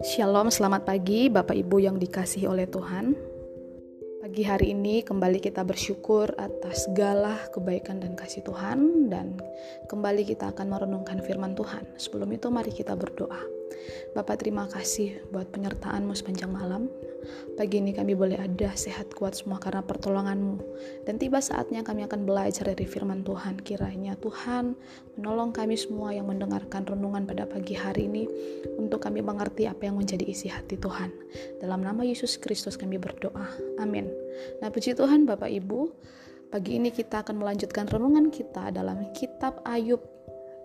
Shalom, selamat pagi Bapak Ibu yang dikasihi oleh Tuhan. Pagi hari ini kembali kita bersyukur atas segala kebaikan dan kasih Tuhan dan kembali kita akan merenungkan firman Tuhan. Sebelum itu mari kita berdoa. Bapak terima kasih buat penyertaanmu sepanjang malam. Pagi ini kami boleh ada sehat kuat semua karena pertolonganmu. Dan tiba saatnya kami akan belajar dari firman Tuhan. Kiranya Tuhan menolong kami semua yang mendengarkan renungan pada pagi hari ini untuk kami mengerti apa yang menjadi isi hati Tuhan. Dalam nama Yesus Kristus kami berdoa. Amin. Nah puji Tuhan Bapak Ibu, pagi ini kita akan melanjutkan renungan kita dalam kitab Ayub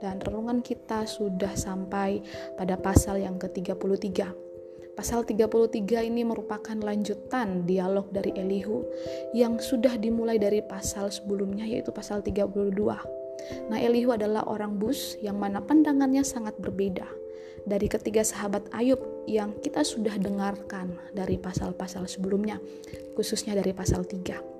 dan renungan kita sudah sampai pada pasal yang ke-33. Pasal 33 ini merupakan lanjutan dialog dari Elihu yang sudah dimulai dari pasal sebelumnya yaitu pasal 32. Nah, Elihu adalah orang bus yang mana pandangannya sangat berbeda dari ketiga sahabat Ayub yang kita sudah dengarkan dari pasal-pasal sebelumnya, khususnya dari pasal 3.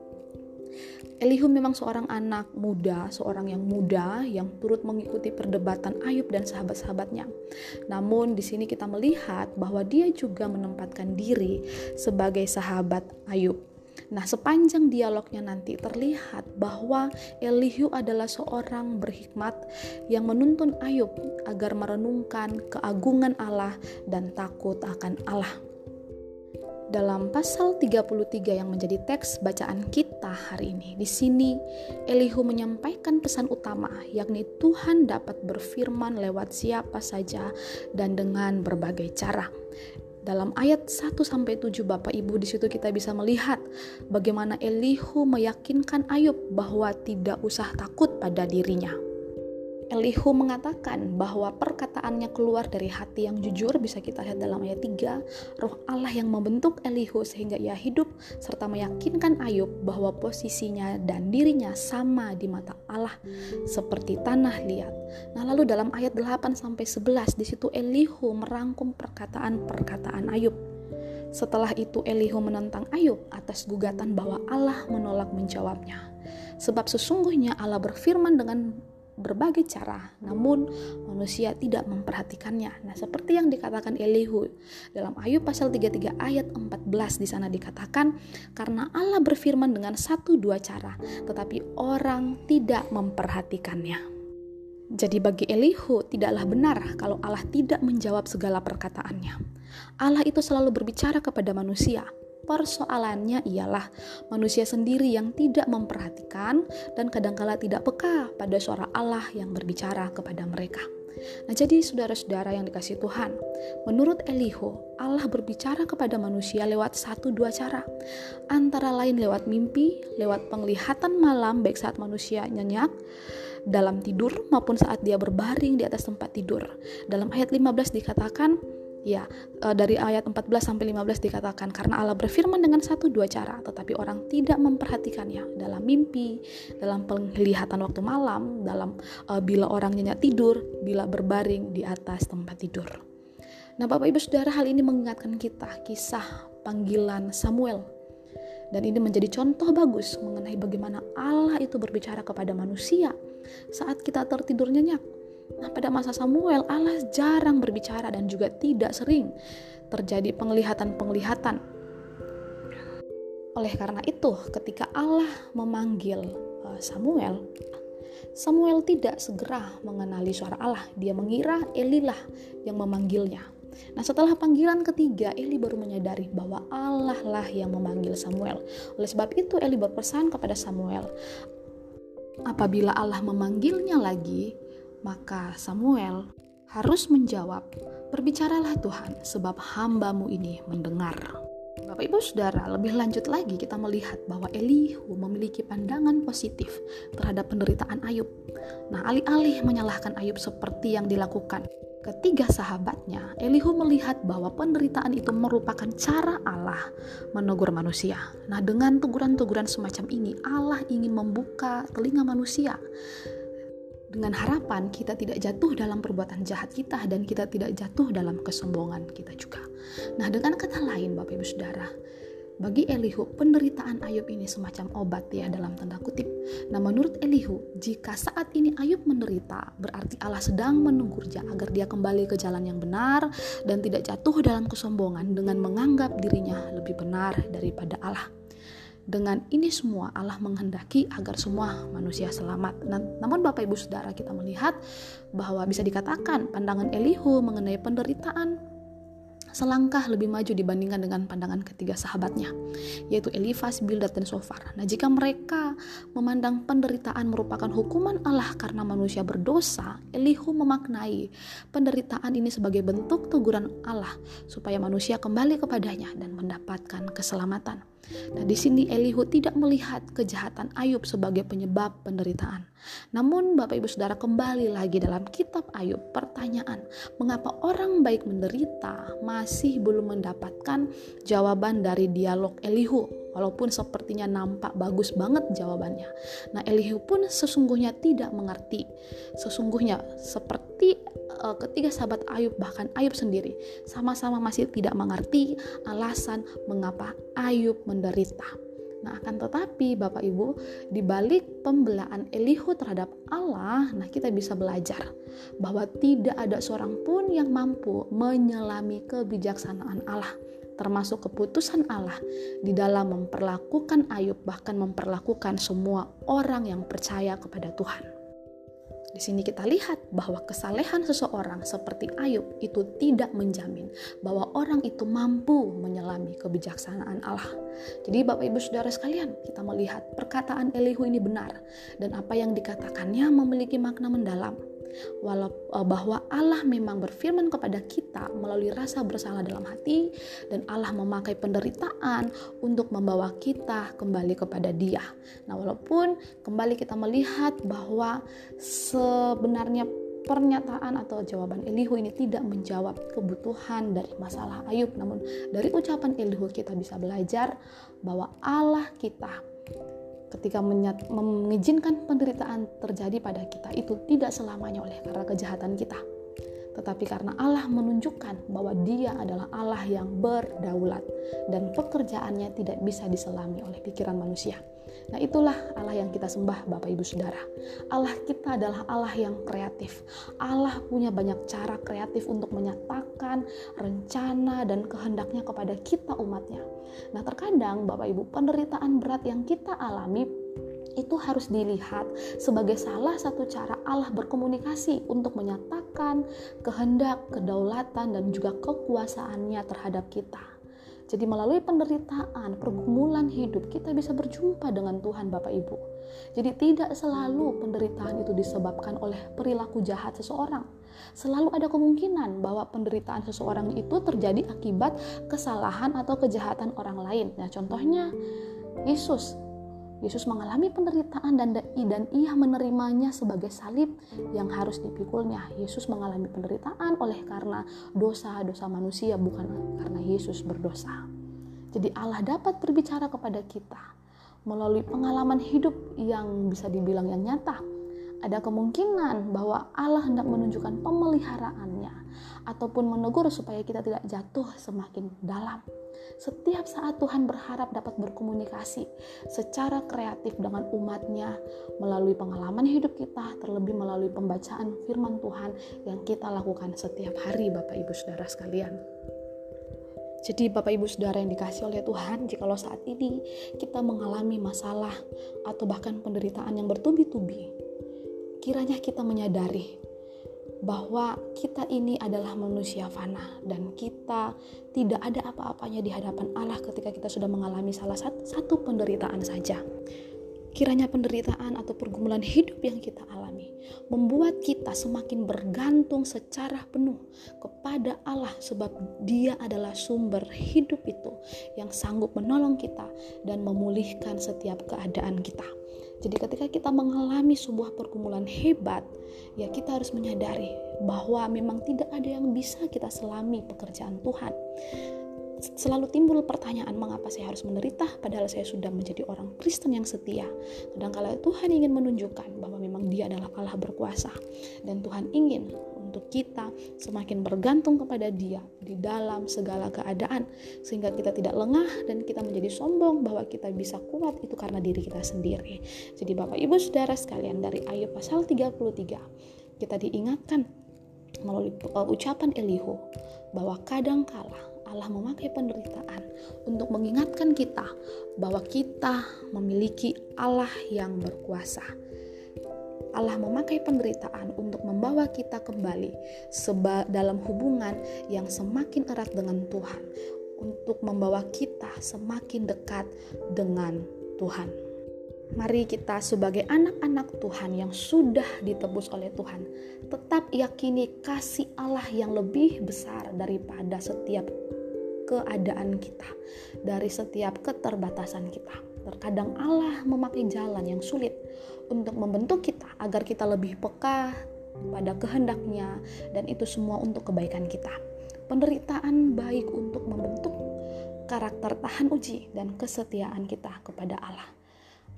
Elihu memang seorang anak muda, seorang yang muda yang turut mengikuti perdebatan Ayub dan sahabat-sahabatnya. Namun di sini kita melihat bahwa dia juga menempatkan diri sebagai sahabat Ayub. Nah, sepanjang dialognya nanti terlihat bahwa Elihu adalah seorang berhikmat yang menuntun Ayub agar merenungkan keagungan Allah dan takut akan Allah dalam pasal 33 yang menjadi teks bacaan kita hari ini. Di sini Elihu menyampaikan pesan utama yakni Tuhan dapat berfirman lewat siapa saja dan dengan berbagai cara. Dalam ayat 1 sampai 7 Bapak Ibu di situ kita bisa melihat bagaimana Elihu meyakinkan Ayub bahwa tidak usah takut pada dirinya. Elihu mengatakan bahwa perkataannya keluar dari hati yang jujur bisa kita lihat dalam ayat 3 roh Allah yang membentuk Elihu sehingga ia hidup serta meyakinkan Ayub bahwa posisinya dan dirinya sama di mata Allah seperti tanah liat. Nah lalu dalam ayat 8 sampai 11 di situ Elihu merangkum perkataan-perkataan Ayub. Setelah itu Elihu menentang Ayub atas gugatan bahwa Allah menolak menjawabnya. Sebab sesungguhnya Allah berfirman dengan berbagai cara, namun manusia tidak memperhatikannya. Nah, seperti yang dikatakan Elihu dalam Ayub pasal 33 ayat 14 di sana dikatakan, karena Allah berfirman dengan satu dua cara, tetapi orang tidak memperhatikannya. Jadi bagi Elihu tidaklah benar kalau Allah tidak menjawab segala perkataannya. Allah itu selalu berbicara kepada manusia, Persoalannya ialah manusia sendiri yang tidak memperhatikan dan kadangkala tidak peka pada suara Allah yang berbicara kepada mereka. Nah, jadi saudara-saudara yang dikasih Tuhan, menurut Elihu, Allah berbicara kepada manusia lewat satu dua cara, antara lain lewat mimpi, lewat penglihatan malam, baik saat manusia nyenyak, dalam tidur maupun saat dia berbaring di atas tempat tidur. Dalam ayat 15 dikatakan, Ya, e, dari ayat 14 sampai 15 dikatakan karena Allah berfirman dengan satu dua cara, tetapi orang tidak memperhatikannya dalam mimpi, dalam penglihatan waktu malam, dalam uh, bila orang nyenyak tidur, bila berbaring di atas tempat tidur. Nah, Bapak Ibu Saudara, hal ini mengingatkan kita kisah panggilan Samuel. Dan ini menjadi contoh bagus mengenai bagaimana Allah itu berbicara kepada manusia saat kita tertidur nyenyak Nah, pada masa Samuel, Allah jarang berbicara dan juga tidak sering terjadi penglihatan-penglihatan. Oleh karena itu, ketika Allah memanggil eh, Samuel, Samuel tidak segera mengenali suara Allah. Dia mengira Elilah yang memanggilnya. Nah, setelah panggilan ketiga, Eli baru menyadari bahwa Allah lah yang memanggil Samuel. Oleh sebab itu, Eli berpesan kepada Samuel, apabila Allah memanggilnya lagi, maka Samuel harus menjawab, Berbicaralah Tuhan, sebab hambamu ini mendengar. Bapak Ibu Saudara, lebih lanjut lagi kita melihat bahwa Elihu memiliki pandangan positif terhadap penderitaan Ayub. Nah, alih-alih menyalahkan Ayub seperti yang dilakukan ketiga sahabatnya, Elihu melihat bahwa penderitaan itu merupakan cara Allah menegur manusia. Nah, dengan teguran-teguran semacam ini, Allah ingin membuka telinga manusia dengan harapan kita tidak jatuh dalam perbuatan jahat kita dan kita tidak jatuh dalam kesombongan kita juga. Nah, dengan kata lain Bapak Ibu Saudara, Bagi Elihu, penderitaan Ayub ini semacam obat ya dalam tanda kutip. Nah menurut Elihu, jika saat ini Ayub menderita, berarti Allah sedang menunggunya agar dia kembali ke jalan yang benar dan tidak jatuh dalam kesombongan dengan menganggap dirinya lebih benar daripada Allah. Dengan ini semua Allah menghendaki agar semua manusia selamat. Nah, namun Bapak Ibu Saudara kita melihat bahwa bisa dikatakan pandangan Elihu mengenai penderitaan selangkah lebih maju dibandingkan dengan pandangan ketiga sahabatnya, yaitu Elifas, Bildad, dan Sofar. Nah, jika mereka memandang penderitaan merupakan hukuman Allah karena manusia berdosa, Elihu memaknai penderitaan ini sebagai bentuk teguran Allah supaya manusia kembali kepadanya dan mendapatkan keselamatan. Nah, di sini Elihu tidak melihat kejahatan Ayub sebagai penyebab penderitaan. Namun, Bapak Ibu Saudara kembali lagi dalam kitab Ayub, pertanyaan, mengapa orang baik menderita masih belum mendapatkan jawaban dari dialog Elihu? walaupun sepertinya nampak bagus banget jawabannya. Nah, Elihu pun sesungguhnya tidak mengerti. Sesungguhnya seperti uh, ketiga sahabat Ayub bahkan Ayub sendiri sama-sama masih tidak mengerti alasan mengapa Ayub menderita. Nah, akan tetapi Bapak Ibu, di balik pembelaan Elihu terhadap Allah, nah kita bisa belajar bahwa tidak ada seorang pun yang mampu menyelami kebijaksanaan Allah termasuk keputusan Allah di dalam memperlakukan Ayub bahkan memperlakukan semua orang yang percaya kepada Tuhan. Di sini kita lihat bahwa kesalehan seseorang seperti Ayub itu tidak menjamin bahwa orang itu mampu menyelami kebijaksanaan Allah. Jadi Bapak Ibu Saudara sekalian, kita melihat perkataan Elihu ini benar dan apa yang dikatakannya memiliki makna mendalam walau eh, bahwa Allah memang berfirman kepada kita melalui rasa bersalah dalam hati dan Allah memakai penderitaan untuk membawa kita kembali kepada Dia. Nah, walaupun kembali kita melihat bahwa sebenarnya pernyataan atau jawaban Elihu ini tidak menjawab kebutuhan dari masalah Ayub namun dari ucapan Elihu kita bisa belajar bahwa Allah kita ketika mengizinkan penderitaan terjadi pada kita itu tidak selamanya oleh karena kejahatan kita tetapi karena Allah menunjukkan bahwa Dia adalah Allah yang berdaulat dan pekerjaannya tidak bisa diselami oleh pikiran manusia. Nah, itulah Allah yang kita sembah, Bapak Ibu Saudara. Allah kita adalah Allah yang kreatif. Allah punya banyak cara kreatif untuk menyatakan rencana dan kehendaknya kepada kita umatnya. Nah, terkadang Bapak Ibu, penderitaan berat yang kita alami itu harus dilihat sebagai salah satu cara Allah berkomunikasi untuk menyatakan kehendak, kedaulatan, dan juga kekuasaannya terhadap kita. Jadi melalui penderitaan, pergumulan hidup, kita bisa berjumpa dengan Tuhan Bapak Ibu. Jadi tidak selalu penderitaan itu disebabkan oleh perilaku jahat seseorang. Selalu ada kemungkinan bahwa penderitaan seseorang itu terjadi akibat kesalahan atau kejahatan orang lain. Nah, contohnya Yesus Yesus mengalami penderitaan dan dan ia menerimanya sebagai salib yang harus dipikulnya. Yesus mengalami penderitaan oleh karena dosa-dosa manusia bukan karena Yesus berdosa. Jadi Allah dapat berbicara kepada kita melalui pengalaman hidup yang bisa dibilang yang nyata. Ada kemungkinan bahwa Allah hendak menunjukkan pemeliharaannya ataupun menegur supaya kita tidak jatuh semakin dalam setiap saat Tuhan berharap dapat berkomunikasi secara kreatif dengan umatnya melalui pengalaman hidup kita, terlebih melalui pembacaan firman Tuhan yang kita lakukan setiap hari Bapak Ibu Saudara sekalian. Jadi Bapak Ibu Saudara yang dikasih oleh Tuhan, jikalau saat ini kita mengalami masalah atau bahkan penderitaan yang bertubi-tubi, kiranya kita menyadari bahwa kita ini adalah manusia fana dan kita tidak ada apa-apanya di hadapan Allah ketika kita sudah mengalami salah satu, satu penderitaan saja. Kiranya penderitaan atau pergumulan hidup yang kita alami membuat kita semakin bergantung secara penuh kepada Allah sebab Dia adalah sumber hidup itu yang sanggup menolong kita dan memulihkan setiap keadaan kita. Jadi ketika kita mengalami sebuah pergumulan hebat, ya kita harus menyadari bahwa memang tidak ada yang bisa kita selami pekerjaan Tuhan. Selalu timbul pertanyaan mengapa saya harus menderita padahal saya sudah menjadi orang Kristen yang setia. Kadangkala Tuhan ingin menunjukkan bahwa memang dia adalah Allah berkuasa dan Tuhan ingin untuk kita semakin bergantung kepada Dia di dalam segala keadaan, sehingga kita tidak lengah dan kita menjadi sombong bahwa kita bisa kuat itu karena diri kita sendiri. Jadi, Bapak Ibu Saudara sekalian, dari Ayub pasal 33, kita diingatkan melalui uh, ucapan Elihu bahwa kadang kala Allah memakai penderitaan untuk mengingatkan kita bahwa kita memiliki Allah yang berkuasa. Allah memakai penderitaan untuk membawa kita kembali dalam hubungan yang semakin erat dengan Tuhan, untuk membawa kita semakin dekat dengan Tuhan. Mari kita sebagai anak-anak Tuhan yang sudah ditebus oleh Tuhan, tetap yakini kasih Allah yang lebih besar daripada setiap keadaan kita, dari setiap keterbatasan kita. Terkadang Allah memakai jalan yang sulit untuk membentuk kita agar kita lebih peka pada kehendaknya dan itu semua untuk kebaikan kita. Penderitaan baik untuk membentuk karakter tahan uji dan kesetiaan kita kepada Allah.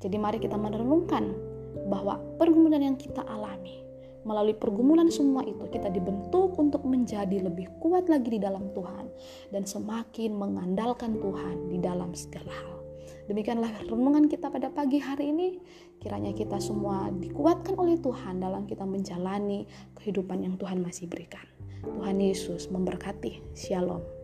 Jadi mari kita merenungkan bahwa pergumulan yang kita alami melalui pergumulan semua itu kita dibentuk untuk menjadi lebih kuat lagi di dalam Tuhan dan semakin mengandalkan Tuhan di dalam segala hal. Demikianlah renungan kita pada pagi hari ini. Kiranya kita semua dikuatkan oleh Tuhan dalam kita menjalani kehidupan yang Tuhan masih berikan. Tuhan Yesus memberkati. Shalom.